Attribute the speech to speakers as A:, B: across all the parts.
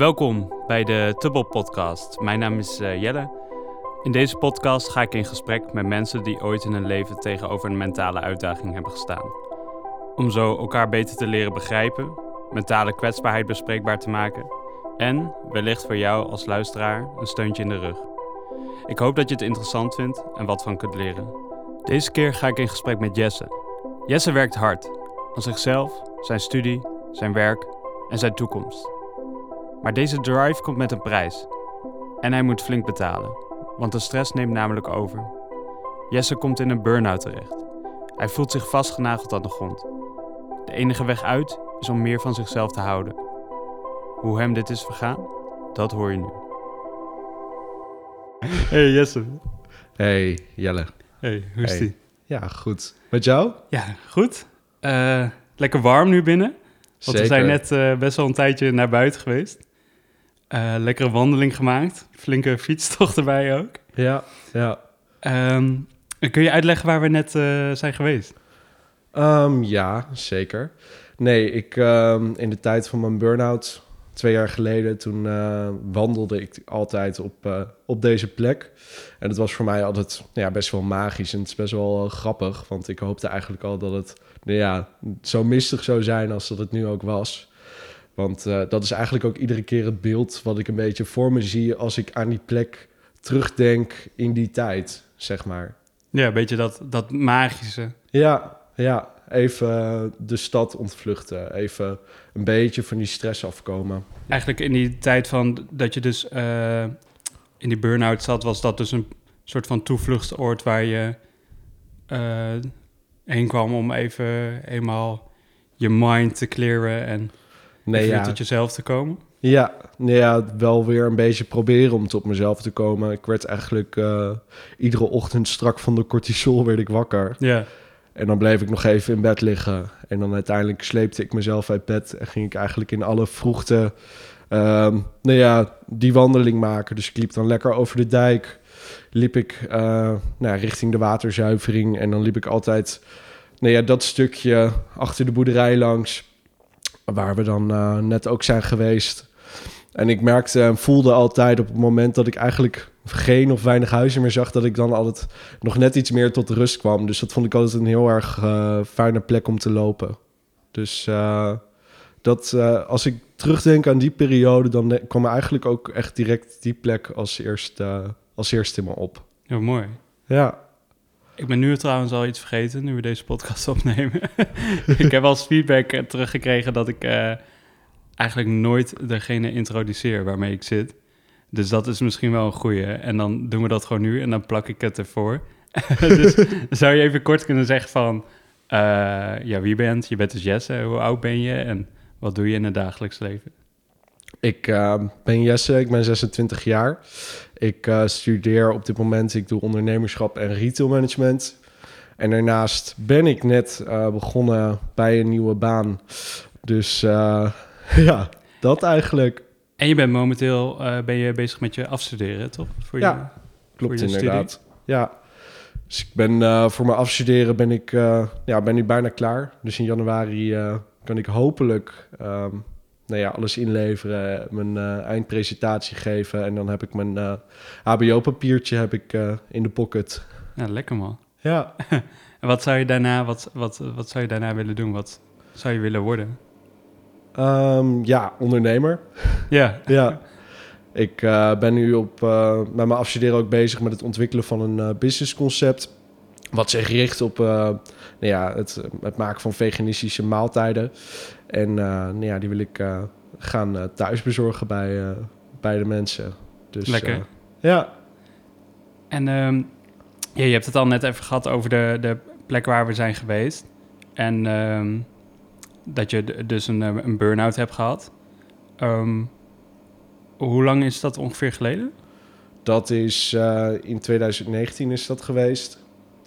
A: Welkom bij de Tubbel Podcast. Mijn naam is eh, Jelle. In deze podcast ga ik in gesprek met mensen die ooit in hun leven tegenover een mentale uitdaging hebben gestaan. Om zo elkaar beter te leren begrijpen, mentale kwetsbaarheid bespreekbaar te maken en wellicht voor jou als luisteraar een steuntje in de rug. Ik hoop dat je het interessant vindt en wat van kunt leren. Deze keer ga ik in gesprek met Jesse. Jesse werkt hard aan zichzelf, zijn studie, zijn werk en zijn toekomst. Maar deze drive komt met een prijs. En hij moet flink betalen, want de stress neemt namelijk over. Jesse komt in een burn-out terecht. Hij voelt zich vastgenageld aan de grond. De enige weg uit is om meer van zichzelf te houden. Hoe hem dit is vergaan, dat hoor je nu. Hey Jesse.
B: Hey Jelle.
A: Hey, hoe is
B: Hey.
A: die?
B: Ja, goed. Met jou?
A: Ja, goed. Eh, lekker warm nu binnen. Want we zijn net eh, best wel een tijdje naar buiten geweest. Eh, lekkere wandeling gemaakt. Flinke fietstocht erbij ook.
B: Ja, ja.
A: Ehm, kun je uitleggen waar we net eh, zijn geweest?
B: Ehm, ja, zeker. Nee, ik ehm, in de tijd van mijn burn-out, twee jaar geleden, toen eh, wandelde ik altijd op, op deze plek. En het was voor mij altijd ja, best wel magisch en het is best wel grappig. Want ik hoopte eigenlijk al dat het nou ja, zo mistig zou zijn als dat het nu ook was. Want eh, dat is eigenlijk ook iedere keer het beeld wat ik een beetje voor me zie als ik aan die plek terugdenk in die tijd, zeg maar.
A: Ja, een beetje dat, dat magische.
B: Ja, ja. Even eh, de stad ontvluchten. Even een beetje van die stress afkomen.
A: Eigenlijk in die tijd van dat je dus eh, in die burn-out zat, was dat dus een soort van toevluchtsoord waar je heen kwam om even eenmaal je mind te clearen en
B: Nee, ja.
A: tot jezelf te komen.
B: Ja, nee, ja, wel weer een beetje proberen om tot mezelf te komen. Ik werd eigenlijk eh, iedere ochtend strak van de cortisol werd ik wakker.
A: Ja,
B: En dan bleef ik nog even in bed liggen. En dan uiteindelijk sleepte ik mezelf uit bed en ging ik eigenlijk in alle vroegte, nou ja, die wandeling maken. Dus ik liep dan lekker over de dijk, liep ik nou, ja, richting de waterzuivering. En dan liep ik altijd, nou ja, dat stukje achter de boerderij langs, waar we dan eh, net ook zijn geweest. En ik merkte en voelde altijd op het moment dat ik eigenlijk geen of weinig huizen meer zag, dat ik dan altijd nog net iets meer tot rust kwam. Dus dat vond ik altijd een heel erg eh, fijne plek om te lopen. Dus eh, dat, als ik terugdenk aan die periode, dan kwam eigenlijk ook echt direct die plek als eerste, als eerste in me op.
A: heel mooi.
B: Ja,
A: Ik ben nu trouwens al iets vergeten, nu we deze podcast opnemen. ik heb als feedback eh, teruggekregen dat ik eh, eigenlijk nooit degene introduceer waarmee ik zit. Dus dat is misschien wel een goeie. En dan doen we dat gewoon nu en dan plak ik het ervoor. dus zou je even kort kunnen zeggen van... eh, ja, wie bent? Je bent dus Jesse. Hoe oud ben je? En wat doe je in het dagelijks leven?
B: ik ben Jesse, ik ben 26 jaar. Ik eh, studeer op dit moment, ik doe ondernemerschap en retailmanagement. En daarnaast ben ik net eh, begonnen bij een nieuwe baan. Dus eh, ja, dat eigenlijk.
A: En je bent momenteel ben je bezig met je afstuderen, toch? Voor
B: Ja.
A: je,
B: Klopt
A: Voor je
B: inderdaad. Ja. Dus ik ben voor mijn afstuderen ben ik ja, ben nu bijna klaar. Dus in januari kan ik hopelijk ehm, nou ja, alles inleveren, mijn eh, eindpresentatie geven en dan heb ik mijn eh, HBO-papiertje heb ik eh, in de pocket.
A: Ja, lekker man.
B: Ja.
A: En wat zou je daarna, wat, wat, wat zou je daarna willen doen? Wat zou je willen worden?
B: Ehm, ja, ondernemer.
A: Ja,
B: Ja. Ik ben nu op, met mijn afstuderen ook bezig met het ontwikkelen van een businessconcept. Wat zich richt op nou ja, het, het maken van veganistische maaltijden. En eh, nou ja, die wil ik eh, gaan eh, thuis bezorgen bij, bij de mensen. Dus,
A: Lekker.
B: ja,
A: en ehm, ja, je hebt het al net even gehad over de, de plek waar we zijn geweest. En ehm, dat je dus een, een burn-out hebt gehad. Ehm, hoe lang is dat ongeveer geleden?
B: dat is in 2019 is dat geweest.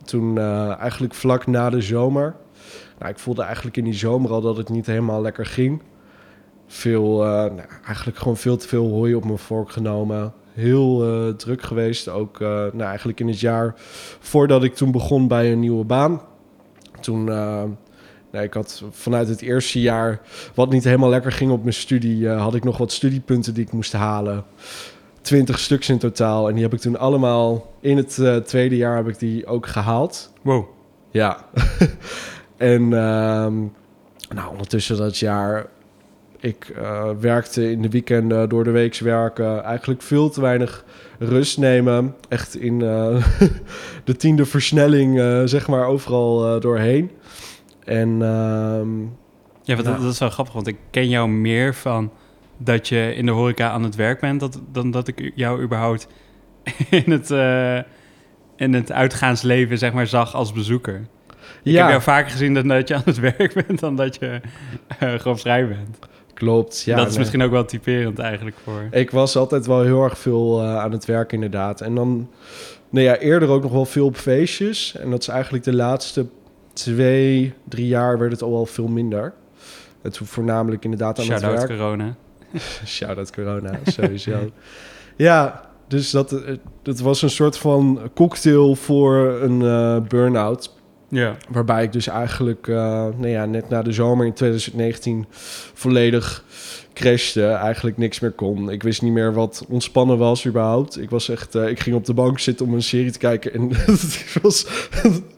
B: Toen eh, eigenlijk vlak na de zomer. Nou, ik voelde eigenlijk in die zomer al dat het niet helemaal lekker ging. Veel, eh, nou, eigenlijk gewoon veel te veel hooi op mijn vork genomen. Heel eh, druk geweest. Ook nou, eigenlijk in het jaar voordat ik toen begon bij een nieuwe baan. Toen nee, ik had vanuit het eerste jaar, wat niet helemaal lekker ging op mijn studie, had ik nog wat studiepunten die ik moest halen. 20 stuks in totaal. En die heb ik toen allemaal in het eh, tweede jaar heb ik die ook gehaald.
A: Wow.
B: Ja. en ehm, nou, ondertussen dat jaar, ik eh, werkte in de weekenden, door de weeks werken, eigenlijk veel te weinig rust nemen. Echt in eh, de tiende versnelling, zeg maar, overal doorheen. En ehm,
A: Ja, want
B: Ja.
A: Dat, dat is wel grappig, want ik ken jou meer van dat je in de horeca aan het werk bent, dat, dan dat ik jou überhaupt in het, eh, in het uitgaansleven zeg maar, zag als bezoeker. Ik
B: ja,
A: heb jou vaker gezien dan dat je aan het werk bent dan dat je eh, gewoon vrij bent.
B: klopt. Ja,
A: dat is
B: nee.
A: misschien ook wel typerend eigenlijk voor...
B: Ik was altijd wel heel erg veel eh, aan het werk, inderdaad. En dan, nou ja, eerder ook nog wel veel op feestjes. En dat is eigenlijk de laatste twee, drie jaar werd het al wel veel minder. Toen voornamelijk inderdaad aan het werk.
A: corona.
B: Shout-out corona, sowieso. ja, dus dat, eh, dat was een soort van cocktail voor een eh burn-out.
A: Ja.
B: Waarbij ik dus eigenlijk eh, nou ja, net na de zomer in 2019 volledig crashte. Eigenlijk niks meer kon. Ik wist niet meer wat ontspannen was überhaupt. Ik was echt, ik ging op de bank zitten om een serie te kijken en het was,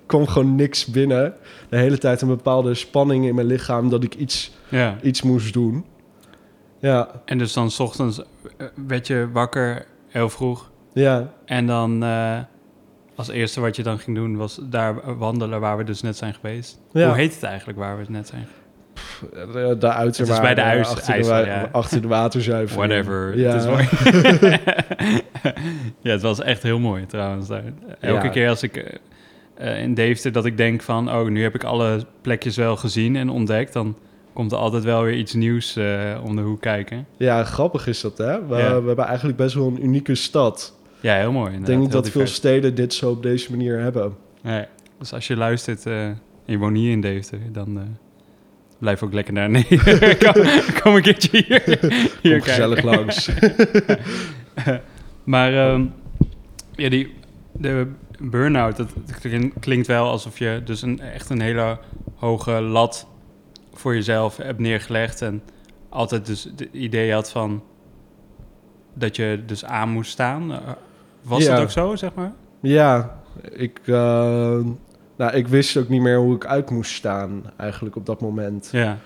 B: kwam gewoon niks binnen. De hele tijd een bepaalde spanning in mijn lichaam dat ik iets,
A: ja.
B: iets moest doen. Ja,
A: En dus dan 's ochtends eh, werd je wakker heel vroeg.
B: ja.
A: En dan eh, als eerste wat je dan ging doen was daar wandelen waar we dus net zijn geweest.
B: Ja.
A: Hoe heet het eigenlijk waar we net zijn?
B: De, de uiterwaarden
A: Het is bij de ijs-
B: achter,
A: IJssel,
B: de,
A: ja.
B: achter de waterzuivering.
A: Whatever.
B: Ja.
A: Het is mooi. ja, het was echt heel mooi trouwens. Daar. Elke
B: Ja.
A: keer als ik eh, eh, in Deventer dat ik denk van... oh, nu heb ik alle plekjes wel gezien en ontdekt... dan komt er altijd wel weer iets nieuws eh, om de hoek kijken.
B: Ja, grappig is dat, hè? We,
A: Ja.
B: we hebben eigenlijk best wel een unieke stad.
A: Ja, heel mooi.
B: Ik denk niet dat veel steden dit zo op deze manier hebben.
A: Nee. Dus als je luistert eh, en je woont niet in Deventer... dan eh, blijf ook lekker naar beneden. kom, kom een keertje hier, hier
B: Kom gezellig langs.
A: Maar ehm, ja, die, de burn-out, dat klin- klinkt wel alsof je dus een, echt een hele hoge lat voor jezelf hebt neergelegd. En altijd dus het idee had van dat je dus aan moest staan. Eh, Was
B: Ja.
A: dat ook zo, zeg maar?
B: Ja, ik, eh, nou, ik wist ook niet meer hoe ik uit moest staan eigenlijk op dat moment.
A: Ja.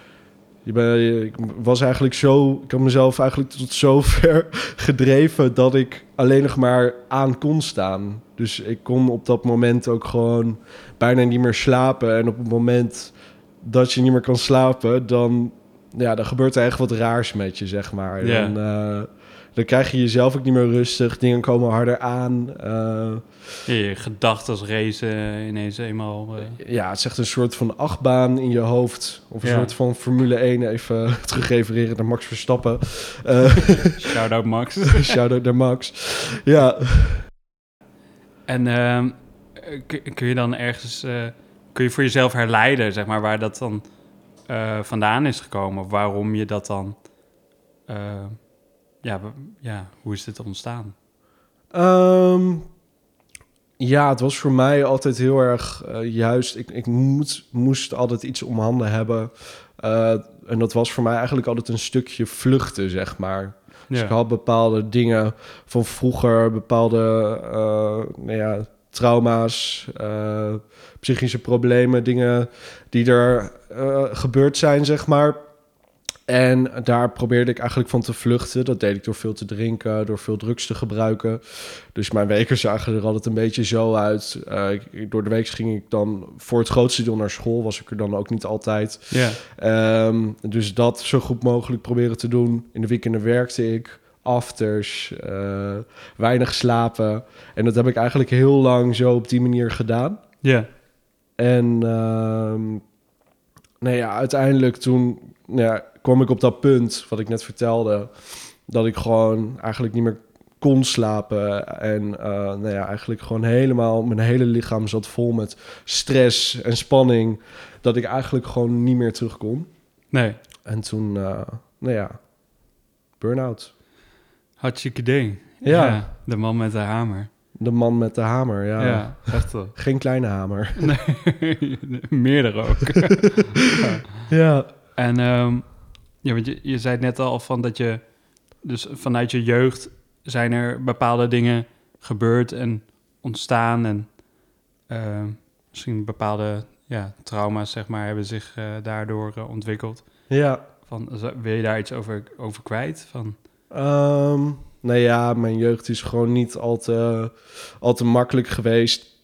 B: Je ben, ik was eigenlijk zo, ik had mezelf eigenlijk tot zover gedreven dat ik alleen nog maar aan kon staan. Dus ik kon op dat moment ook gewoon bijna niet meer slapen. En op het moment dat je niet meer kan slapen, dan, ja, dan gebeurt er echt wat raars met je, zeg maar. Eh, dan krijg je jezelf ook niet meer rustig, dingen komen harder aan. eh,
A: Je, gedachten racen ineens eenmaal. eh,
B: ja, het is echt een soort van achtbaan in je hoofd. Of een
A: Ja.
B: soort van Formule 1, even terugrefereren naar Max Verstappen. Eh
A: Shout-out Max.
B: Shout-out naar Max. Ja,
A: En ehm, eh, kun- je dan ergens, kun je voor jezelf herleiden, zeg maar, waar dat dan eh, vandaan is gekomen? Of waarom je dat dan, eh, ja, ja, hoe is dit ontstaan?
B: Ehm, ja, het was voor mij altijd heel erg eh, juist. Ik, ik moet, moest altijd iets om handen hebben. En dat was voor mij eigenlijk altijd een stukje vluchten, zeg maar. Dus ik had bepaalde dingen van vroeger, bepaalde nou ja, trauma's, eh, psychische problemen, dingen die er eh, gebeurd zijn, zeg maar. En daar probeerde ik eigenlijk van te vluchten. Dat deed ik door veel te drinken, door veel drugs te gebruiken. Dus mijn weken zagen er altijd een beetje zo uit. Ik- door de week ging ik dan voor het grootste deel naar school. Was ik er dan ook niet altijd.
A: Ja,
B: Ehm, dus dat zo goed mogelijk proberen te doen. In de weekenden werkte ik, afters, eh, weinig slapen. En dat heb ik eigenlijk heel lang zo op die manier gedaan.
A: ja,
B: En ehm, nou ja, uiteindelijk toen nou ja, kwam ik op dat punt, wat ik net vertelde, dat ik gewoon eigenlijk niet meer kon slapen. En eh, nou ja, eigenlijk gewoon helemaal, mijn hele lichaam zat vol met stress en spanning, dat ik eigenlijk gewoon niet meer terug kon.
A: nee,
B: En toen, eh, nou ja, burn-out.
A: Hartstikke ding.
B: Ja.
A: de man met de hamer.
B: De man met de hamer, ja.
A: Ja, echt wel.
B: Geen kleine hamer.
A: Nee, meerdere ook. ja.
B: Ja.
A: En ehm, ja, want je, je zei het net al van dat je... Dus vanuit je jeugd zijn er bepaalde dingen gebeurd en ontstaan. En ehm, misschien bepaalde ja, trauma's, zeg maar, hebben zich eh, daardoor eh, ontwikkeld.
B: Ja.
A: Van, wil je daar iets over, over kwijt? Van,
B: Ehm, nou ja, mijn jeugd is gewoon niet al te, al te makkelijk geweest.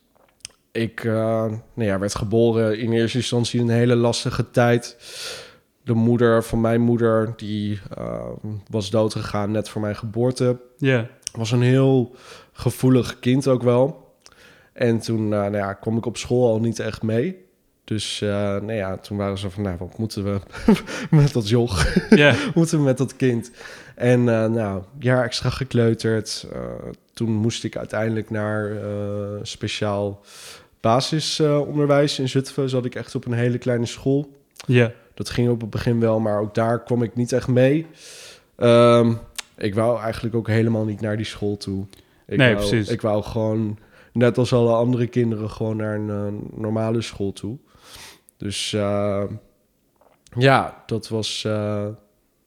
B: Ik eh, nou ja, werd geboren in eerste instantie in een hele lastige tijd. De moeder van mijn moeder, die eh, was doodgegaan net voor mijn geboorte.
A: ja,
B: was een heel gevoelig kind ook wel. En toen eh, nou ja, kwam ik op school al niet echt mee. Dus eh, nou ja, toen waren ze van, nou, wat moeten we met dat joch?
A: ja,
B: moeten we met dat kind? En eh, nou, jaar extra gekleuterd. Eh, toen moest ik uiteindelijk naar eh, speciaal basisonderwijs in Zutphen. Zat ik echt op een hele kleine school.
A: ja,
B: Dat ging op het begin wel, maar ook daar kwam ik niet echt mee. Ehm, ik wou eigenlijk ook helemaal niet naar die school toe. Ik
A: Nee,
B: wou,
A: precies.
B: Ik wou gewoon, net als alle andere kinderen, gewoon naar een normale school toe. Dus ja, dat was,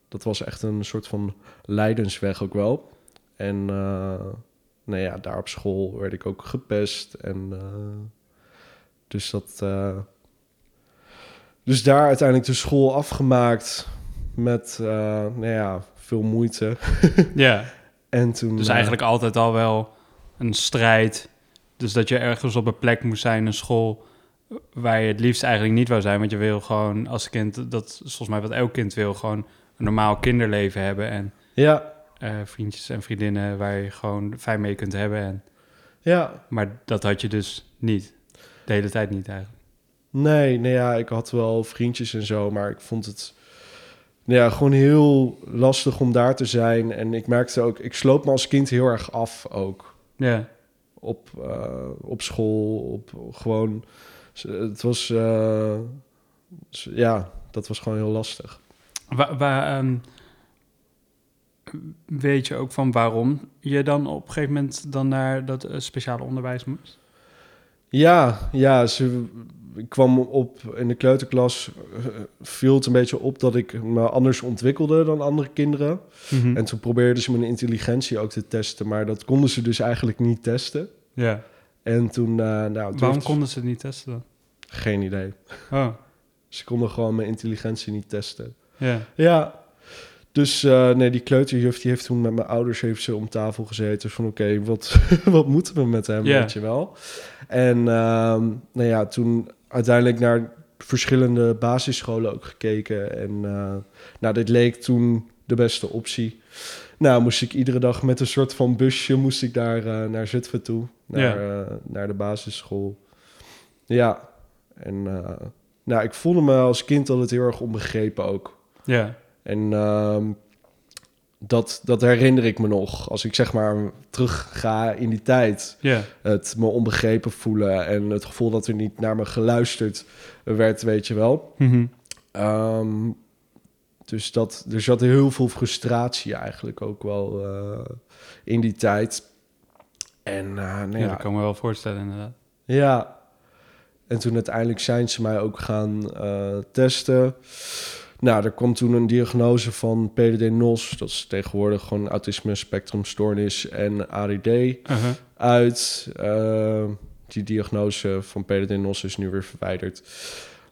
B: dat was echt een soort van leidensweg ook wel. En eh, nou ja, daar op school werd ik ook gepest. En eh, dus dat... eh, dus daar uiteindelijk de school afgemaakt met, nou ja, veel moeite.
A: ja.
B: En toen...
A: Dus eigenlijk altijd al wel een strijd. Dus dat je ergens op een plek moest zijn, een school... waar je het liefst eigenlijk niet wou zijn. Want je wil gewoon als kind, dat is volgens mij wat elk kind wil... gewoon een normaal kinderleven hebben. En
B: Ja,
A: eh, vriendjes en vriendinnen waar je gewoon fijn mee kunt hebben. En,
B: ja.
A: maar dat had je dus niet. De hele tijd niet eigenlijk.
B: Nee, nee, ja, ik had wel vriendjes en zo, maar ik vond het... nou Ja, gewoon heel lastig om daar te zijn. En ik merkte ook, ik sloot me als kind heel erg af ook.
A: Ja,
B: Op, eh, op school, op gewoon... Het was... eh, ja, dat was gewoon heel lastig.
A: Wa- waar, ehm, weet je ook van waarom je dan op een gegeven moment dan naar dat eh, speciale onderwijs moest?
B: Ja, ja, ze, ik kwam op in de kleuterklas, eh, viel het een beetje op dat ik me anders ontwikkelde dan andere kinderen.
A: Mhm.
B: En toen probeerden ze mijn intelligentie ook te testen, maar dat konden ze dus eigenlijk niet testen.
A: ja.
B: En toen, eh nou,
A: Waarom konden ze het niet testen dan?
B: Geen idee.
A: Oh,
B: Ze konden gewoon mijn intelligentie niet testen.
A: Ja.
B: Ja, dus eh, nee, die kleuterjuf die heeft toen met mijn ouders heeft ze om tafel gezeten van oké, wat, wat moeten we met hem, weet je wel. En ehm, nou ja, toen uiteindelijk naar verschillende basisscholen ook gekeken. En eh, nou, dit leek toen de beste optie. Nou, moest ik iedere dag met een soort van busje moest ik daar eh, naar Zutphen toe, naar, naar de basisschool. Ja, en nou, ik voelde me als kind altijd heel erg onbegrepen ook.
A: Ja,
B: En ehm, dat, dat herinner ik me nog. Als ik zeg maar terug ga in die tijd.
A: ja,
B: Het me onbegrepen voelen en het gevoel dat er niet naar me geluisterd werd, weet je wel.
A: Mhm.
B: Ehm, dus dat, er zat heel veel frustratie eigenlijk ook wel eh, in die tijd. En eh, nou
A: ja,
B: ja,
A: dat kan me wel voorstellen inderdaad.
B: ja. En toen uiteindelijk zijn ze mij ook gaan eh, testen. Nou, er kwam toen een diagnose van PDD-NOS. Dat is tegenwoordig gewoon autisme spectrumstoornis en ADD
A: Uh-huh.
B: uit. Eh, die diagnose van PDD-NOS is nu weer verwijderd.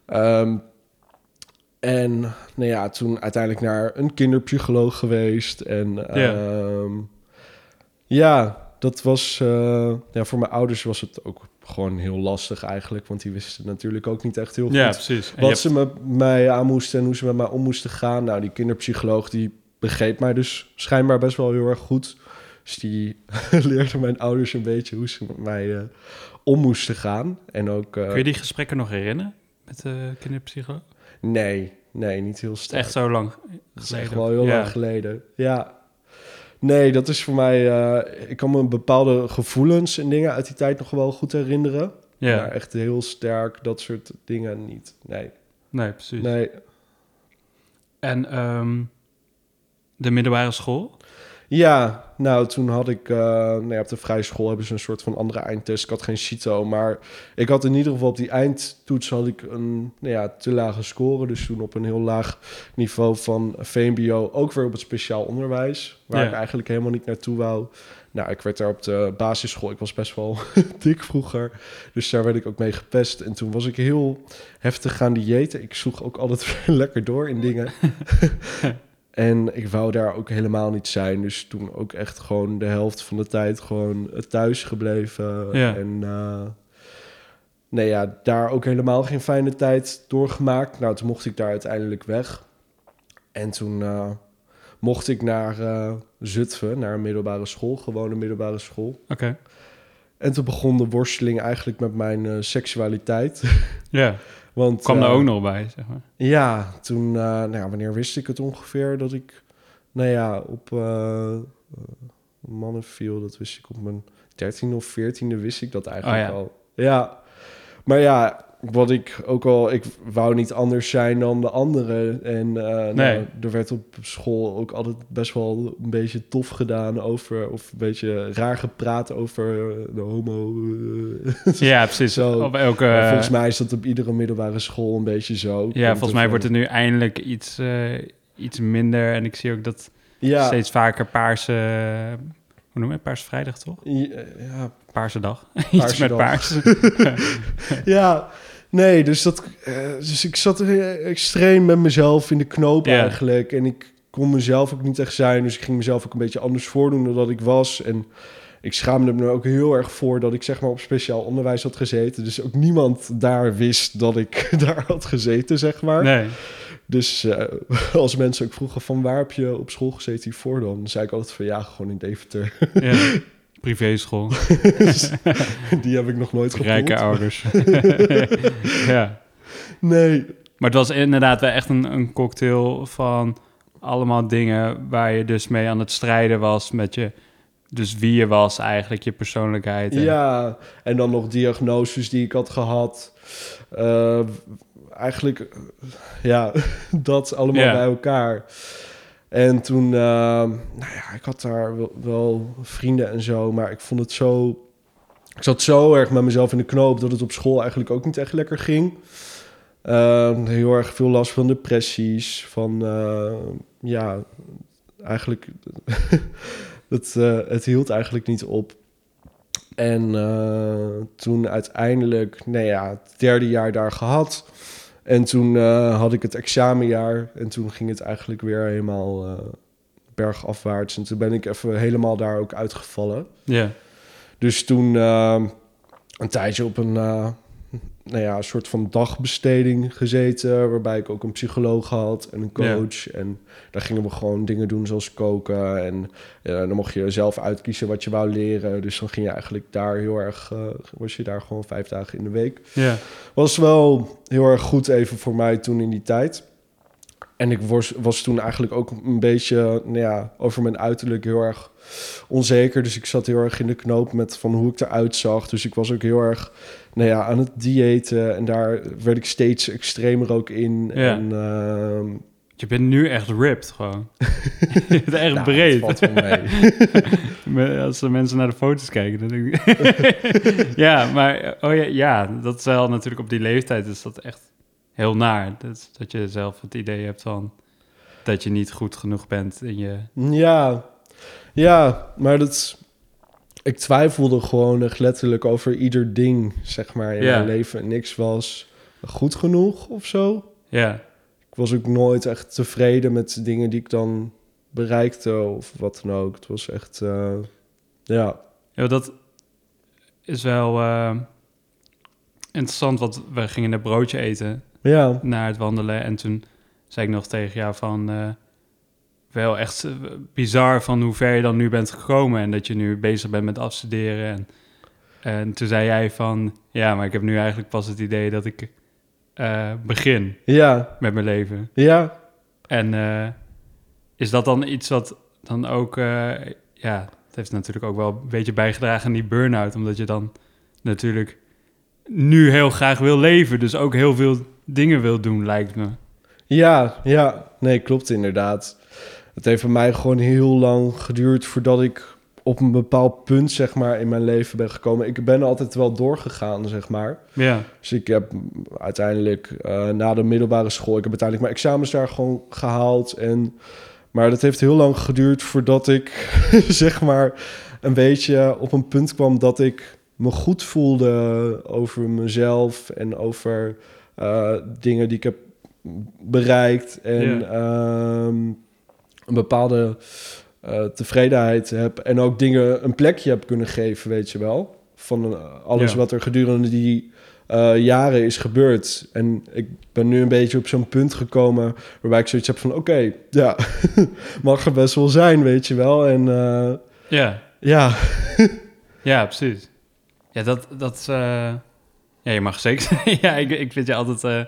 B: Ehm, en nou ja, toen uiteindelijk naar een kinderpsycholoog geweest. En
A: Ja.
B: ehm, ja, dat was... eh, ja, voor mijn ouders was het ook gewoon heel lastig eigenlijk. Want die wisten natuurlijk ook niet echt heel goed
A: Ja, precies.
B: Wat
A: hebt-
B: ze met mij aan moesten en hoe ze met mij om moesten gaan. Nou, die kinderpsycholoog die begreep mij dus schijnbaar best wel heel erg goed. Dus die leerde mijn ouders een beetje hoe ze met mij eh, om moesten gaan. En ook... eh,
A: Kun je die gesprekken nog herinneren met de kinderpsycholoog?
B: Nee, nee, niet heel sterk.
A: echt zo lang geleden?
B: echt wel heel
A: ja.
B: lang geleden. Ja. Nee, dat is voor mij... eh, ik kan me bepaalde gevoelens en dingen uit die tijd nog wel goed herinneren.
A: Ja,
B: Maar echt heel sterk, dat soort dingen niet. Nee,
A: nee, precies.
B: nee.
A: En ehm, de middelbare school?
B: Ja, nou, toen had ik... nou ja, op de vrije school hebben ze een soort van andere eindtest. Ik had geen CITO, maar ik had in ieder geval op die eindtoets... had ik een nou ja, te lage score. Dus toen op een heel laag niveau van VMBO... ook weer op het speciaal onderwijs. Waar
A: Ja.
B: ik eigenlijk helemaal niet naartoe wou. Nou, ik werd daar op de basisschool... Ik was best wel dik vroeger. Dus daar werd ik ook mee gepest. En toen was ik heel heftig gaan diëten. Ik sloeg ook altijd lekker door in dingen. En ik wou daar ook helemaal niet zijn. Dus toen ook echt gewoon de helft van de tijd gewoon thuis gebleven.
A: Ja.
B: En eh, nee ja, daar ook helemaal geen fijne tijd doorgemaakt. Nou, toen mocht ik daar uiteindelijk weg. En toen eh, mocht ik naar eh, Zutphen, naar een middelbare school. Gewoon een middelbare school.
A: Oké.
B: En toen begon de worsteling eigenlijk met mijn seksualiteit.
A: Ja,
B: Want,
A: kwam
B: eh,
A: er ook nog bij, zeg maar.
B: ja, toen, eh, nou ja, wanneer wist ik het ongeveer dat ik, nou ja, op eh, eh, mannen viel, dat wist ik op mijn dertiende of veertiende wist ik dat eigenlijk
A: Oh ja.
B: al. Ja, maar ja, wat ik ook al, ik wou niet anders zijn dan de anderen. En
A: Nee.
B: nou, er werd op school ook altijd best wel een beetje tof gedaan over, of een beetje raar gepraat over eh, de homo.
A: Ja, precies.
B: Zo.
A: Op elke...
B: Volgens mij is dat op iedere middelbare school een beetje zo.
A: Ja, volgens mij wordt het nu eindelijk iets, eh, iets minder. En ik zie ook dat
B: Ja,
A: steeds vaker paarse... Hoe noem je het? Paarse vrijdag, toch?
B: ja, ja,
A: Paarse dag. iets
B: Paarse
A: met
B: dag.
A: paars.
B: ja, nee, dus, dat, eh, dus ik zat er extreem met mezelf in de knoop eigenlijk. En ik kon mezelf ook niet echt zijn, dus ik ging mezelf ook een beetje anders voordoen dan dat ik was. En ik schaamde me ook heel erg voor dat ik zeg maar op speciaal onderwijs had gezeten. Dus ook niemand daar wist dat ik daar had gezeten, zeg maar.
A: Nee.
B: Dus eh, als mensen ook vroegen van waar heb je op school gezeten hiervoor dan? zei ik altijd van ja, gewoon in Deventer.
A: Ja. Privéschool.
B: Die heb ik nog nooit gevoeld.
A: Rijke ouders. ja.
B: Nee,
A: Maar het was inderdaad wel echt een, een cocktail van allemaal dingen waar je dus mee aan het strijden was met je... Dus wie je was eigenlijk, je persoonlijkheid. en-
B: Ja, en dan nog diagnoses die ik had gehad. Eh, eigenlijk, ja, dat allemaal bij elkaar. En toen, eh, nou ja, ik had daar wel, vrienden en zo, maar ik vond het zo... Ik zat zo erg met mezelf in de knoop dat het op school eigenlijk ook niet echt lekker ging. Eh, heel erg veel last van depressies, van, eh, ja, eigenlijk... het, eh, het hield eigenlijk niet op. En toen uiteindelijk, nou ja, het derde jaar daar gehad. En toen eh, had ik het examenjaar. En toen ging het eigenlijk weer helemaal eh, bergafwaarts. En toen ben ik even helemaal daar ook uitgevallen.
A: Ja.
B: Dus toen eh, een tijdje op een, nou ja, een soort van dagbesteding gezeten. Waarbij ik ook een psycholoog had en een coach. En daar gingen we gewoon dingen doen zoals koken. En ja, dan mocht je zelf uitkiezen wat je wou leren. Dus dan ging je eigenlijk daar heel erg, eh, was je daar gewoon vijf dagen in de week.
A: Ja.
B: Was wel heel erg goed even voor mij toen in die tijd. En ik was, was toen eigenlijk ook een beetje nou ja, over mijn uiterlijk heel erg onzeker. Dus ik zat heel erg in de knoop met van hoe ik eruit zag. Dus ik was ook heel erg nou ja, aan het diëten. En daar werd ik steeds extremer ook in.
A: Ja.
B: En, ehm,
A: Je bent nu echt ripped gewoon. je bent echt
B: nou,
A: breed.
B: valt mee.
A: Als de mensen naar de foto's kijken, dan denk ik... ja, maar oh ja, ja, dat is wel natuurlijk op die leeftijd is dat echt heel naar. Dat, dat je zelf het idee hebt van dat je niet goed genoeg bent in je...
B: Ja, ja, maar dat. Ik twijfelde gewoon echt letterlijk over ieder ding, zeg maar, in
A: Ja.
B: mijn leven. Niks was goed genoeg of zo.
A: Ja,
B: Ik was ook nooit echt tevreden met de dingen die ik dan bereikte of wat dan ook. Het was echt, eh, ja.
A: ja dat is wel eh, interessant, want we gingen een broodje eten
B: Ja,
A: naar het wandelen. En toen zei ik nog tegen jou van... eh, wel echt bizar van hoe ver je dan nu bent gekomen... en dat je nu bezig bent met afstuderen. En, en toen zei jij van... ja, maar ik heb nu eigenlijk pas het idee dat ik eh, begin
B: ja,
A: met mijn leven.
B: ja.
A: En eh, is dat dan iets wat dan ook... ja, het heeft natuurlijk ook wel een beetje bijgedragen aan die burn-out... omdat je dan natuurlijk nu heel graag wil leven... dus ook heel veel dingen wil doen, lijkt me.
B: Ja, ja, nee, klopt inderdaad. het heeft voor mij gewoon heel lang geduurd voordat ik op een bepaald punt, zeg maar, in mijn leven ben gekomen. Ik ben altijd wel doorgegaan, zeg maar.
A: Ja.
B: Dus ik heb uiteindelijk eh, na de middelbare school, ik heb uiteindelijk mijn examens daar gewoon gehaald. En, maar dat heeft heel lang geduurd voordat ik, zeg maar, een beetje op een punt kwam dat ik me goed voelde over mezelf en over eh, dingen die ik heb bereikt. En ehm, een bepaalde eh, tevredenheid heb. En ook dingen een plekje heb kunnen geven, weet je wel. Van eh, alles wat er gedurende die jaren is gebeurd. En ik ben nu een beetje op zo'n punt gekomen waarbij ik zoiets heb van... oké, ja, mag er best wel zijn, weet je wel. En
A: Ja.
B: ja,
A: Ja, precies. Ja, dat... dat eh, Ja, je mag zeker zeggen. ja, ik, ik vind je altijd een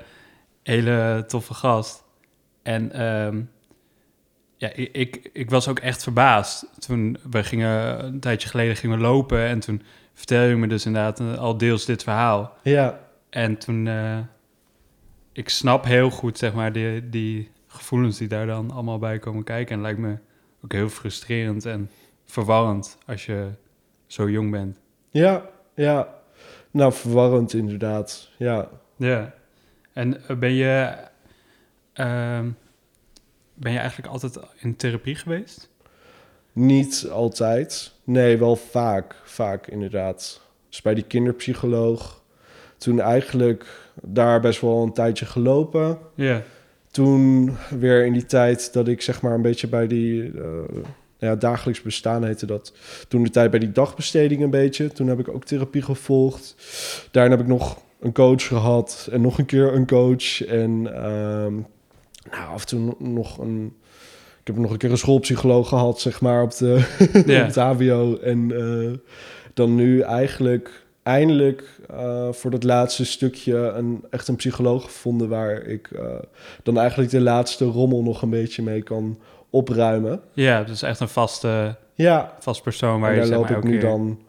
A: hele toffe gast. En ehm, ja, ik, ik, ik was ook echt verbaasd. Toen we gingen... Een tijdje geleden gingen we lopen... En toen vertel je me dus inderdaad eh, al deels dit verhaal.
B: ja,
A: En toen... eh, ik snap heel goed, zeg maar, die, die gevoelens die daar dan allemaal bij komen kijken. En lijkt me ook heel frustrerend en verwarrend als je zo jong bent.
B: ja, ja. Nou, verwarrend inderdaad, ja.
A: Ja. En eh, ben je... ehm, ben je eigenlijk altijd in therapie geweest?
B: Niet altijd. Nee, wel vaak. Vaak inderdaad. Dus bij die kinderpsycholoog. Toen eigenlijk daar best wel een tijdje gelopen.
A: Ja.
B: Toen weer in die tijd dat ik zeg maar een beetje bij die... eh, ja, dagelijks bestaan heette dat. Toen de tijd bij die dagbesteding een beetje. Toen heb ik ook therapie gevolgd. Daarna heb ik nog een coach gehad. En nog een keer een coach. En ehm, nou, af en toe nog een... Ik heb nog een keer een schoolpsycholoog gehad, zeg maar, op, de,
A: Ja.
B: op het HBO. En eh, dan nu eigenlijk eindelijk eh, voor dat laatste stukje een, echt een psycholoog gevonden... waar ik eh, dan eigenlijk de laatste rommel nog een beetje mee kan opruimen.
A: Ja, dus echt een vaste,
B: Ja,
A: vast persoon waar
B: en
A: je
B: daar loop
A: maar
B: ik nu
A: keer-
B: dan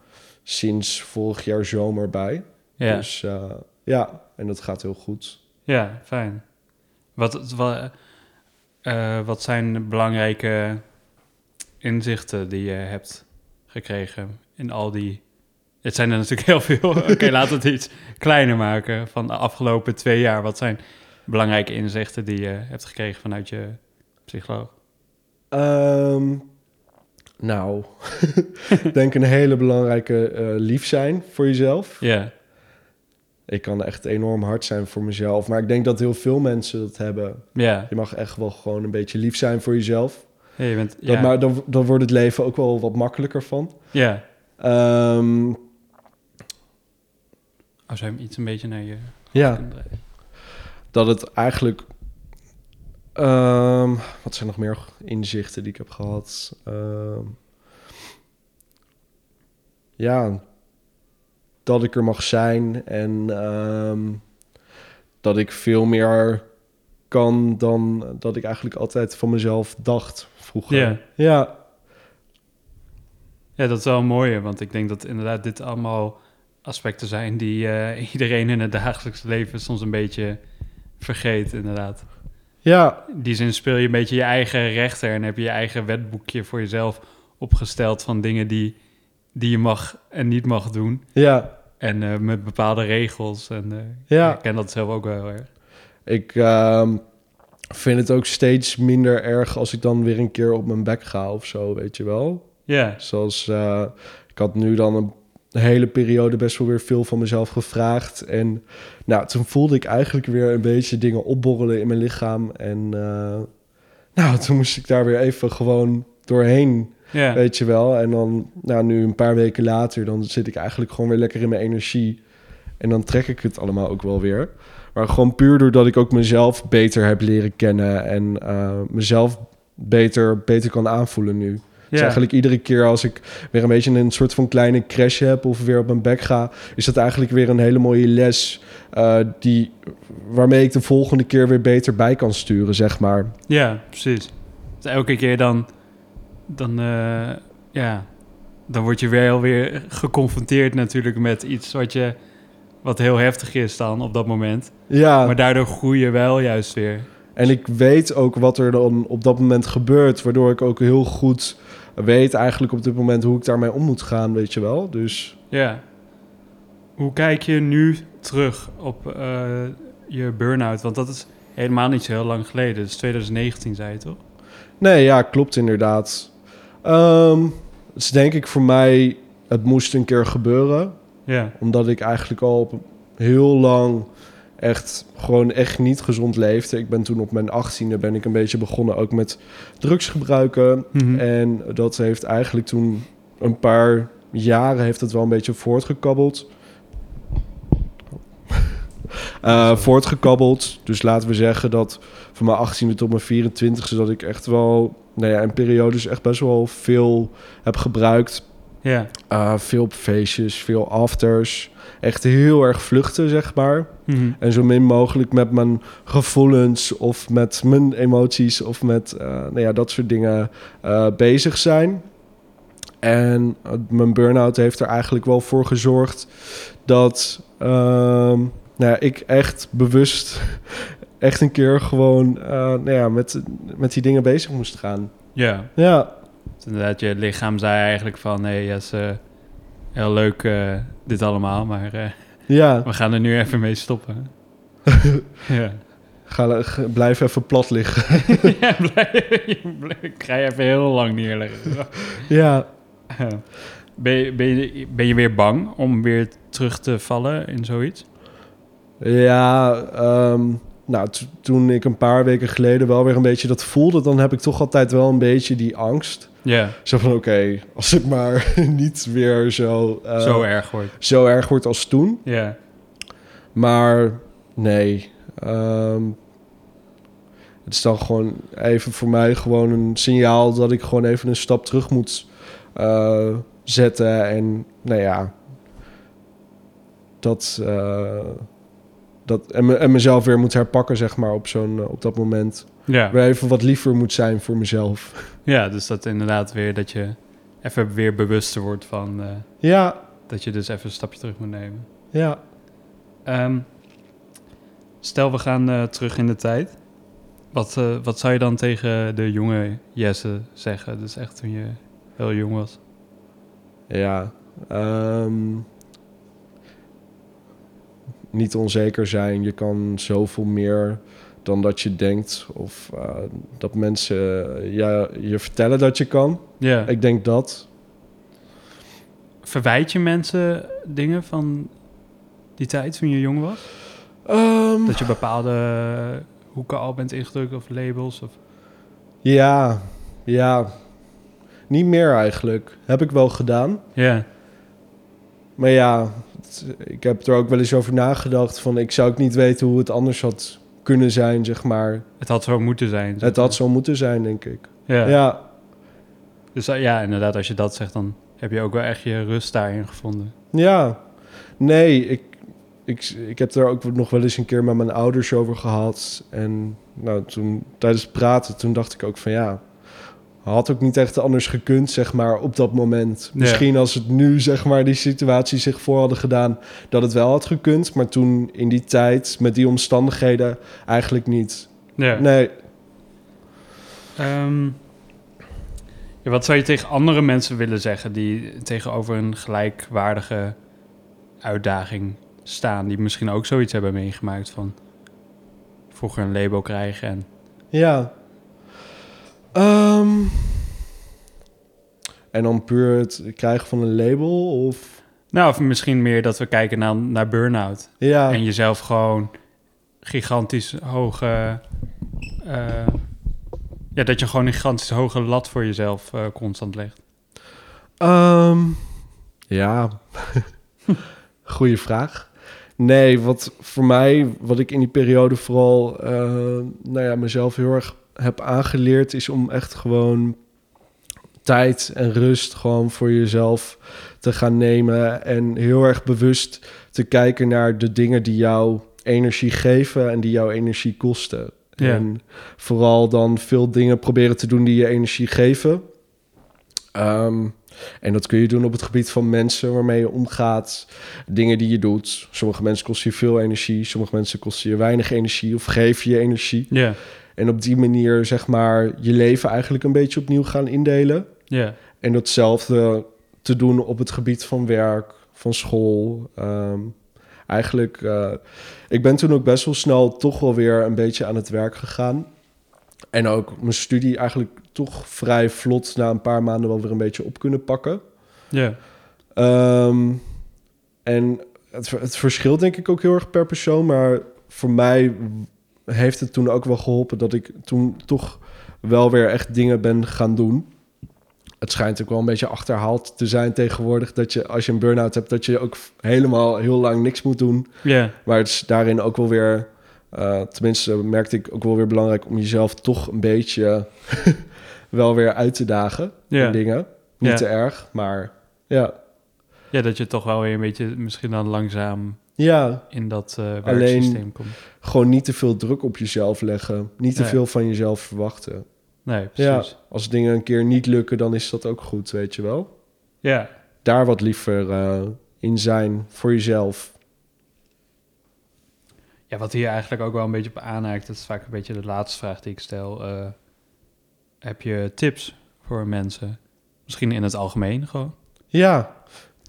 B: sinds vorig jaar zomer bij.
A: Ja,
B: Dus eh, ja, en dat gaat heel goed.
A: ja fijn. Wat, wat, eh, wat zijn belangrijke inzichten die je hebt gekregen in al die... Het zijn er natuurlijk heel veel. Oké, laten we het iets kleiner maken van de afgelopen twee jaar. Wat zijn belangrijke inzichten die je hebt gekregen vanuit je psycholoog?
B: Ehm, nou, ik denk een hele belangrijke eh, lief zijn voor jezelf.
A: Ja,
B: Ik kan echt enorm hard zijn voor mezelf. Maar ik denk dat heel veel mensen dat hebben.
A: ja.
B: Je mag echt wel gewoon een beetje lief zijn voor jezelf.
A: Je bent,
B: Dat,
A: ja,
B: Maar dan, dan wordt het leven ook wel wat makkelijker van.
A: ja.
B: Ehm,
A: Als hij hem iets een beetje naar je
B: ja, dat het eigenlijk... ehm, wat zijn nog meer inzichten die ik heb gehad? Ehm, ja, dat ik er mag zijn en ehm, dat ik veel meer kan dan dat ik eigenlijk altijd van mezelf dacht vroeger.
A: Ja.
B: Ja,
A: Ja, dat is wel een mooie, want ik denk dat inderdaad dit allemaal aspecten zijn die eh, iedereen in het dagelijks leven soms een beetje vergeet, inderdaad.
B: Ja,
A: In die zin speel je een beetje je eigen rechter en heb je je eigen wetboekje voor jezelf opgesteld van dingen die, die je mag en niet mag doen.
B: ja.
A: En eh, met bepaalde regels. En eh,
B: Ja.
A: ik ken dat zelf ook wel heel erg.
B: Ik ehm, vind het ook steeds minder erg als ik dan weer een keer op mijn bek ga of zo, weet je wel.
A: Ja,
B: Zoals, eh, ik had nu dan een hele periode best wel weer veel van mezelf gevraagd. En nou, toen voelde ik eigenlijk weer een beetje dingen opborrelen in mijn lichaam. En eh, nou, toen moest ik daar weer even gewoon doorheen, weet je wel. En dan, nou, nu een paar weken later, dan zit ik eigenlijk gewoon weer lekker in mijn energie. En dan trek ik het allemaal ook wel weer. Maar gewoon puur doordat ik ook mezelf beter heb leren kennen en eh, mezelf beter, beter kan aanvoelen nu. Dus eigenlijk iedere keer als ik weer een beetje een soort van kleine crash heb of weer op mijn bek ga, is dat eigenlijk weer een hele mooie les eh, die, waarmee ik de volgende keer weer beter bij kan sturen, zeg maar.
A: Ja, precies. Dus elke keer dan, dan, eh, ja, dan word je weer geconfronteerd natuurlijk met iets wat je, wat heel heftig is dan op dat moment.
B: Ja,
A: Maar daardoor groei je wel juist weer.
B: En ik weet ook wat er dan op dat moment gebeurt, waardoor ik ook heel goed weet eigenlijk op dit moment hoe ik daarmee om moet gaan, weet je wel. Dus
A: Ja. Hoe kijk je nu terug op eh, je burn-out? Want dat is helemaal niet zo heel lang geleden. Dus 2019 zei je toch?
B: nee, ja, klopt inderdaad. Ehm het is denk ik voor mij, het moest een keer gebeuren.
A: Ja.
B: Omdat ik eigenlijk al heel lang echt gewoon echt niet gezond leefde. Ik ben toen op mijn achttiende ben ik een beetje begonnen ook met drugs gebruiken.
A: Mhm.
B: En dat heeft eigenlijk toen een paar jaren heeft het wel een beetje voortgekabbeld. Eh, voortgekabbeld. Dus laten we zeggen dat van mijn 18e tot mijn 24e dat ik echt wel, nou ja, in periodes echt best wel veel heb gebruikt.
A: Ja.
B: Uh, veel feestjes, veel afters. Echt heel erg vluchten, zeg maar.
A: Mhm.
B: En zo min mogelijk met mijn gevoelens of met mijn emoties of met eh, nou ja, dat soort dingen eh, bezig zijn. En eh, mijn burn-out heeft er eigenlijk wel voor gezorgd dat ehm, nou ja, ik echt bewust echt een keer gewoon eh, nou ja, met, met die dingen bezig moest gaan.
A: Ja.
B: Ja,
A: inderdaad, je lichaam zei eigenlijk van... Hé, hey, yes, eh, heel leuk eh, dit allemaal, maar eh,
B: ja.
A: we gaan er nu even mee stoppen. ja.
B: Ga, blijf even plat liggen.
A: ja, blijf, ik ga je even heel lang neerleggen.
B: ja.
A: ben, je, ben, je, ben je weer bang om weer terug te vallen in zoiets?
B: Ja, ehm, nou, toen ik een paar weken geleden wel weer een beetje dat voelde, dan heb ik toch altijd wel een beetje die angst.
A: Ja,
B: Zo van, oké, als het maar niet weer zo, eh,
A: zo erg wordt.
B: zo erg wordt als toen.
A: Ja,
B: Maar nee, ehm, het is dan gewoon even voor mij gewoon een signaal dat ik gewoon even een stap terug moet eh, zetten. En nou ja, dat, eh, dat en, me- en mezelf weer moet herpakken, zeg maar, op, zo'n, eh, op dat moment.
A: ja.
B: Weer even wat liever moet zijn voor mezelf.
A: ja, dus dat inderdaad weer dat je even weer bewuster wordt van... eh,
B: Ja,
A: dat je dus even een stapje terug moet nemen.
B: ja.
A: Ehm, stel, we gaan eh, terug in de tijd. Wat, wat zou je dan tegen de jonge Jesse zeggen? Dus echt toen je heel jong was.
B: Ja. ehm, niet onzeker zijn. Je kan zoveel meer dan dat je denkt. Of eh, dat mensen ja, je vertellen dat je kan.
A: Ja.
B: Ik denk dat.
A: Verwijt je mensen dingen van die tijd toen je jong was?
B: Ehm,
A: Dat je bepaalde hoeken al bent ingedrukt of labels? Of...
B: ja, ja. Niet meer eigenlijk. Heb ik wel gedaan.
A: Ja,
B: Maar ja, ik heb er ook wel eens over nagedacht. Van ik zou ook niet weten hoe het anders had kunnen zijn, zeg maar.
A: het had zo moeten zijn. zeg
B: Het had zo moeten zijn, denk ik.
A: Ja.
B: ja.
A: Dus eh, ja, inderdaad, als je dat zegt, dan heb je ook wel echt je rust daarin gevonden.
B: Ja, nee, ik, ik, ik heb er ook nog wel eens een keer met mijn ouders over gehad. En nou, toen tijdens het praten, toen dacht ik ook van ja, had ook niet echt anders gekund, zeg maar, op dat moment.
A: Ja.
B: Misschien als het nu, zeg maar, die situatie zich voor hadden gedaan, dat het wel had gekund. Maar toen in die tijd, met die omstandigheden, eigenlijk niet.
A: Ja.
B: Nee,
A: Ehm, ja, wat zou je tegen andere mensen willen zeggen die tegenover een gelijkwaardige uitdaging staan, die misschien ook zoiets hebben meegemaakt van vroeger een label krijgen en
B: ja. Ehm, en dan puur het krijgen van een label of...
A: nou, of misschien meer dat we kijken naar, naar burn-out
B: Ja.
A: en jezelf gewoon gigantisch hoge, eh, ja, dat je gewoon een gigantisch hoge lat voor jezelf eh, constant legt.
B: Ehm, ja, goede vraag. Nee, wat voor mij, wat ik in die periode vooral, eh, nou ja, mezelf heel erg heb aangeleerd, is om echt gewoon tijd en rust gewoon voor jezelf te gaan nemen en heel erg bewust te kijken naar de dingen die jou energie geven en die jou energie kosten.
A: Ja.
B: En vooral dan veel dingen proberen te doen die je energie geven. Ehm, en dat kun je doen op het gebied van mensen waarmee je omgaat, dingen die je doet. Sommige mensen kosten je veel energie, sommige mensen kosten je weinig energie of geven je energie.
A: Ja,
B: En op die manier, zeg maar, je leven eigenlijk een beetje opnieuw gaan indelen.
A: ja,
B: En datzelfde te doen op het gebied van werk, van school. Ehm, eigenlijk, eh, ik ben toen ook best wel snel toch wel weer een beetje aan het werk gegaan. En ook mijn studie eigenlijk toch vrij vlot na een paar maanden wel weer een beetje op kunnen pakken.
A: ja.
B: Ehm, en het, het verschilt denk ik ook heel erg per persoon. Maar voor mij heeft het toen ook wel geholpen dat ik toen toch wel weer echt dingen ben gaan doen. Het schijnt ook wel een beetje achterhaald te zijn tegenwoordig dat je als je een burn-out hebt, dat je ook helemaal heel lang niks moet doen.
A: Ja,
B: Maar het is daarin ook wel weer, eh, tenminste merkte ik ook wel weer belangrijk om jezelf toch een beetje wel weer uit te dagen
A: Ja.
B: in dingen. Niet te erg, maar ja.
A: ja, dat je toch wel weer een beetje misschien dan langzaam
B: Ja,
A: in dat
B: Alleen-
A: werksysteem komt.
B: gewoon niet te veel druk op jezelf leggen. Niet te
A: Nee.
B: veel van jezelf verwachten.
A: Nee,
B: Ja,
A: precies.
B: als dingen een keer niet lukken, dan is dat ook goed, weet je wel.
A: Ja,
B: Daar wat liever eh, in zijn voor jezelf.
A: Ja, wat hier eigenlijk ook wel een beetje op aanhaakt, dat is vaak een beetje de laatste vraag die ik stel. eh, heb je tips voor mensen? Misschien in het algemeen gewoon.
B: Ja,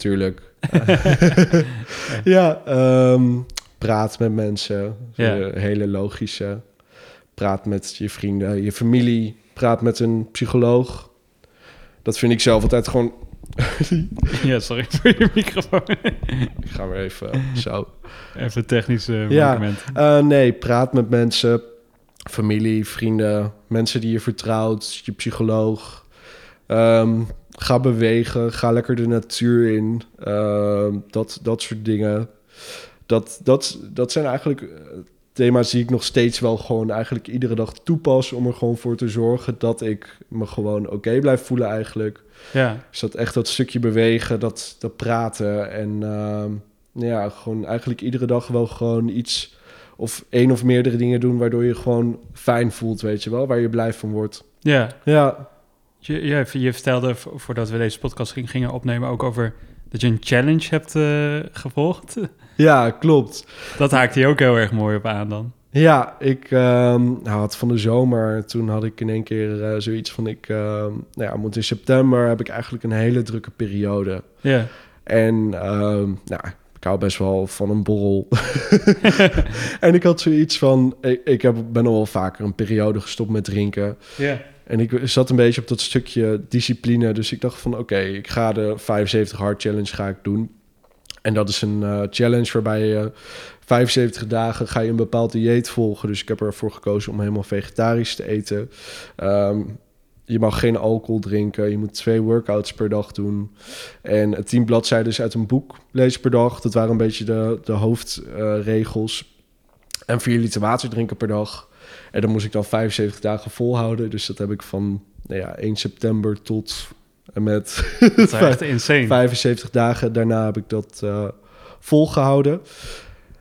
B: tuurlijk. ja, ehm, praat met mensen.
A: Ja.
B: Een hele logische. Praat met je vrienden, je familie. Praat met een psycholoog. Dat vind ik zelf altijd gewoon...
A: ja, sorry voor je microfoon.
B: Ik ga weer even eh, zo.
A: Even technische
B: Ja. Eh, nee, praat met mensen, familie, vrienden, mensen die je vertrouwt, je psycholoog. Ehm, ga bewegen, ga lekker de natuur in. Ehm, dat, dat soort dingen. Dat, dat, dat zijn eigenlijk eh, thema's die ik nog steeds wel gewoon eigenlijk iedere dag toepas... om er gewoon voor te zorgen dat ik me gewoon oké blijf voelen eigenlijk.
A: Ja,
B: Dus dat echt dat stukje bewegen, dat, dat praten en ehm, ja, gewoon eigenlijk iedere dag wel gewoon iets of één of meerdere dingen doen waardoor je gewoon fijn voelt, weet je wel, waar je blij van wordt.
A: ja.
B: Ja,
A: Je, je, je vertelde vo- voordat we deze podcast ging- gingen opnemen ook over dat je een challenge hebt eh, gevolgd.
B: ja, klopt.
A: Dat haakt hij ook heel erg mooi op aan dan.
B: Ja, ik ehm, had van de zomer, toen had ik in één keer eh, zoiets van ik, ehm, nou ja, moet in september heb ik eigenlijk een hele drukke periode.
A: Ja,
B: En ehm, nou, ik hou best wel van een borrel. en ik had zoiets van, ik, ik heb, ben al wel vaker een periode gestopt met drinken.
A: ja,
B: En ik zat een beetje op dat stukje discipline. Dus ik dacht van, oké, ik ga de 75 hard challenge ga ik doen. En dat is een eh, challenge waarbij je 75 dagen ga je een bepaald dieet volgen. Dus ik heb ervoor gekozen om helemaal vegetarisch te eten. Ehm, je mag geen alcohol drinken. Je moet twee workouts per dag doen. En tien bladzijden uit een boek lezen per dag. Dat waren een beetje de, de hoofdregels. en vier liter water drinken per dag. En dan moest ik dan 75 dagen volhouden. Dus dat heb ik van nou ja, 1 september tot en met
A: dat is echt insane.
B: 75 dagen daarna heb ik dat eh, volgehouden.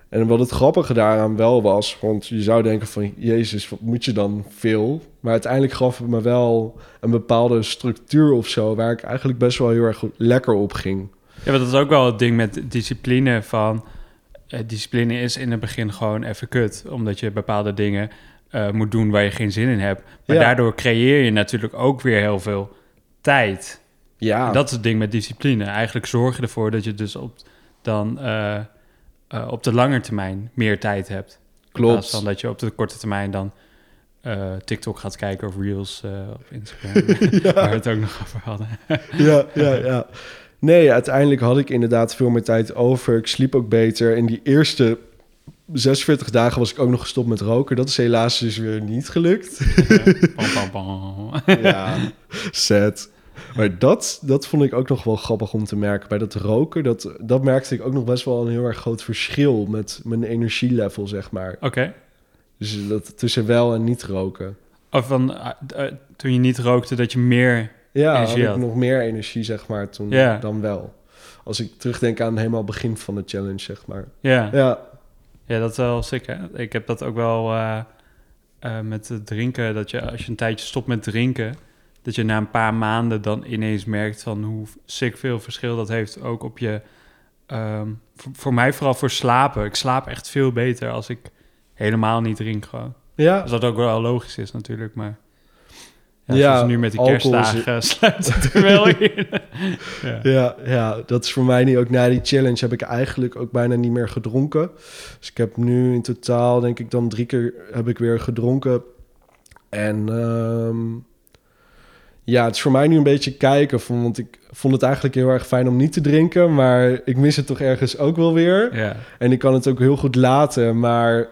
B: En wat het grappige daaraan wel was, want je zou denken van, Jezus, wat moet je dan veel? Maar uiteindelijk gaf het me wel een bepaalde structuur of zo, waar ik eigenlijk best wel heel erg goed- lekker op ging.
A: Ja, maar dat is ook wel het ding met discipline van... eh, discipline is in het begin gewoon even kut. Omdat je bepaalde dingen eh, moet doen waar je geen zin in hebt. Maar
B: Ja.
A: daardoor creëer je natuurlijk ook weer heel veel tijd.
B: Ja,
A: En dat is het ding met discipline. Eigenlijk zorg je ervoor dat je dus op, dan, eh, eh, op de lange termijn meer tijd hebt. In plaats
B: klopt.
A: van dat je op de korte termijn dan TikTok gaat kijken of Reels op Instagram. Waar we het ook nog over hadden.
B: ja, ja, ja. Nee, uiteindelijk had ik inderdaad veel meer tijd over. Ik sliep ook beter. In die eerste 46 dagen was ik ook nog gestopt met roken. Dat is helaas dus weer niet gelukt.
A: Pam.
B: Ja, sad. Maar dat, dat vond ik ook nog wel grappig om te merken. Bij dat roken, dat, dat merkte ik ook nog best wel een heel erg groot verschil met mijn energielevel, zeg maar.
A: Oké.
B: Dus dat tussen wel en niet roken.
A: Of van eh, eh, toen je niet rookte, dat je meer.
B: Ja,
A: Energie
B: had ik nog meer energie, zeg maar, toen
A: Ja.
B: dan wel. Als ik terugdenk aan helemaal begin van de challenge, zeg maar.
A: Ja.
B: Ja,
A: ja, dat is wel sick, hè? Ik heb dat ook wel eh, eh, met het drinken. Dat je als je een tijdje stopt met drinken, dat je na een paar maanden dan ineens merkt van hoe sick veel verschil dat heeft ook op je. ehm, voor, voor mij vooral voor slapen. Ik slaap echt veel beter als ik helemaal niet drink gewoon.
B: Ja,
A: Dus dat ook wel logisch is natuurlijk, maar... Ja,
B: Ja,
A: nu met die
B: is-
A: kerstdagen sluit het er wel in. ja.
B: Ja, ja, dat is voor mij niet. Ook na die challenge heb ik eigenlijk ook bijna niet meer gedronken. Dus ik heb nu in totaal, denk ik, dan drie keer heb ik weer gedronken. En ehm, ja, het is voor mij nu een beetje kijken. Van, want ik vond het eigenlijk heel erg fijn om niet te drinken. Maar ik mis het toch ergens ook wel weer.
A: ja.
B: En ik kan het ook heel goed laten. Maar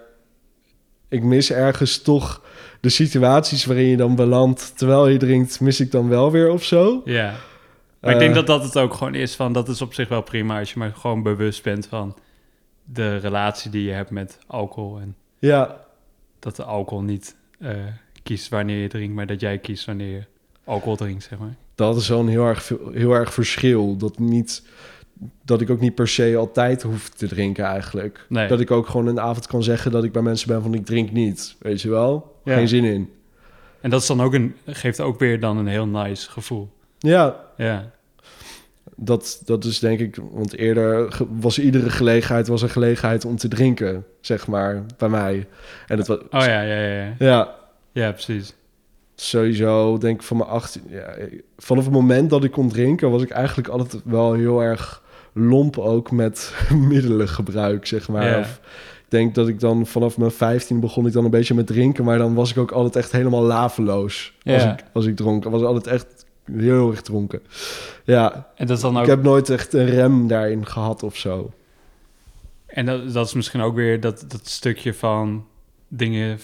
B: ik mis ergens toch de situaties waarin je dan belandt. Terwijl je drinkt, mis ik dan wel weer of zo.
A: Ja. Maar ik denk
B: Eh,
A: dat dat het ook gewoon is van... Dat is op zich wel prima als je maar gewoon bewust bent van... de relatie die je hebt met alcohol. En
B: Ja,
A: dat de alcohol niet eh, kiest wanneer je drinkt... maar dat jij kiest wanneer je alcohol drinkt, zeg maar.
B: dat is wel een heel erg, heel erg verschil. Dat, niet, dat ik ook niet per se altijd hoef te drinken eigenlijk.
A: Nee.
B: Dat ik ook gewoon een avond kan zeggen dat ik bij mensen ben van ik drink niet. Weet je wel?
A: Ja.
B: Geen zin in.
A: En dat is dan ook een, geeft ook weer dan een heel nice gevoel.
B: Ja,
A: Ja,
B: dat, dat is denk ik... Want eerder was iedere gelegenheid was een gelegenheid om te drinken, zeg maar, bij mij. En het was...
A: oh ja, ja, ja. Ja,
B: Ja,
A: ja precies.
B: sowieso denk ik van mijn 18... Ja, vanaf het moment dat ik kon drinken... was ik eigenlijk altijd wel heel erg lomp ook met middelengebruik, zeg maar. Of, ik denk dat ik dan vanaf mijn 15 begon ik dan een beetje met drinken... maar dan was ik ook altijd echt helemaal laveloos als, ik, als ik dronk. Was altijd echt heel erg dronken. Ja,
A: En dat is dan ook...
B: ik heb nooit echt een rem daarin gehad of zo.
A: En dat, dat is misschien ook weer dat, dat stukje van dingen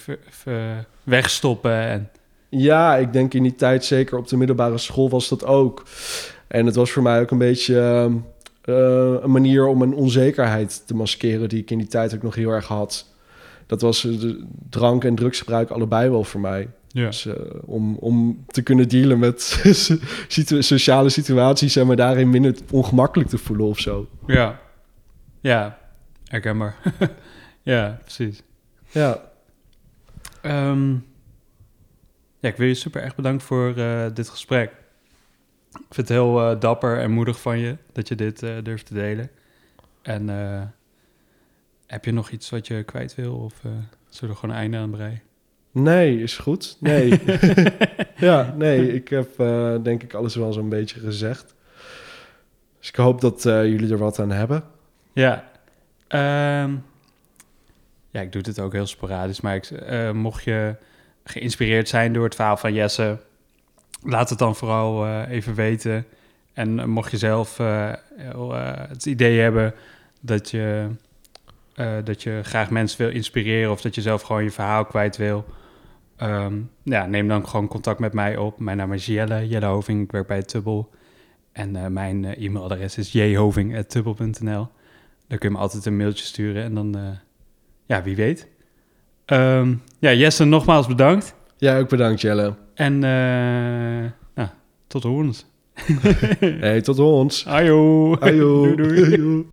A: wegstoppen. En,
B: Ja, ik denk in die tijd, zeker op de middelbare school, was dat ook. En het was voor mij ook een beetje ehm, eh, een manier om een onzekerheid te maskeren, die ik in die tijd ook nog heel erg had. Dat was eh, de drank en drugsgebruik allebei wel voor mij.
A: ja.
B: Dus, eh, om, om te kunnen dealen met situ- sociale situaties en me daarin minder ongemakkelijk te voelen of zo.
A: ja. Ja, herkenbaar. ja, precies.
B: Ja,
A: Ehm, ja, ik wil je super erg bedanken voor dit gesprek. Ik vind het heel eh, dapper en moedig van je dat je dit eh, durft te delen. En eh, heb je nog iets wat je kwijt wil? Of zullen we gewoon een einde aan breien?
B: nee, is goed. Nee. ja, nee, ik heb denk ik alles wel zo'n beetje gezegd. Dus ik hoop dat jullie er wat aan hebben.
A: Ja. Ehm, ja, ik doe dit ook heel sporadisch, maar ik, mocht je geïnspireerd zijn door het verhaal van Jesse, laat het dan vooral eh, even weten. En eh, mocht je zelf eh, het idee hebben dat je, dat je graag mensen wil inspireren of dat je zelf gewoon je verhaal kwijt wil, ehm, ja, neem dan gewoon contact met mij op. Mijn naam is Jelle, Jelle Hoving, ik werk bij Tubbel. En mijn e-mailadres is jhoving.tubbel.nl. Dan kun je me altijd een mailtje sturen en dan, ja, wie weet. Ehm, ja, Jesse, nogmaals bedankt.
B: Ja, ook bedankt Jelle.
A: En eh, nou, tot de horens.
B: Hey, tot ons.
A: Ajo.
B: Ajo.
A: doei, doei.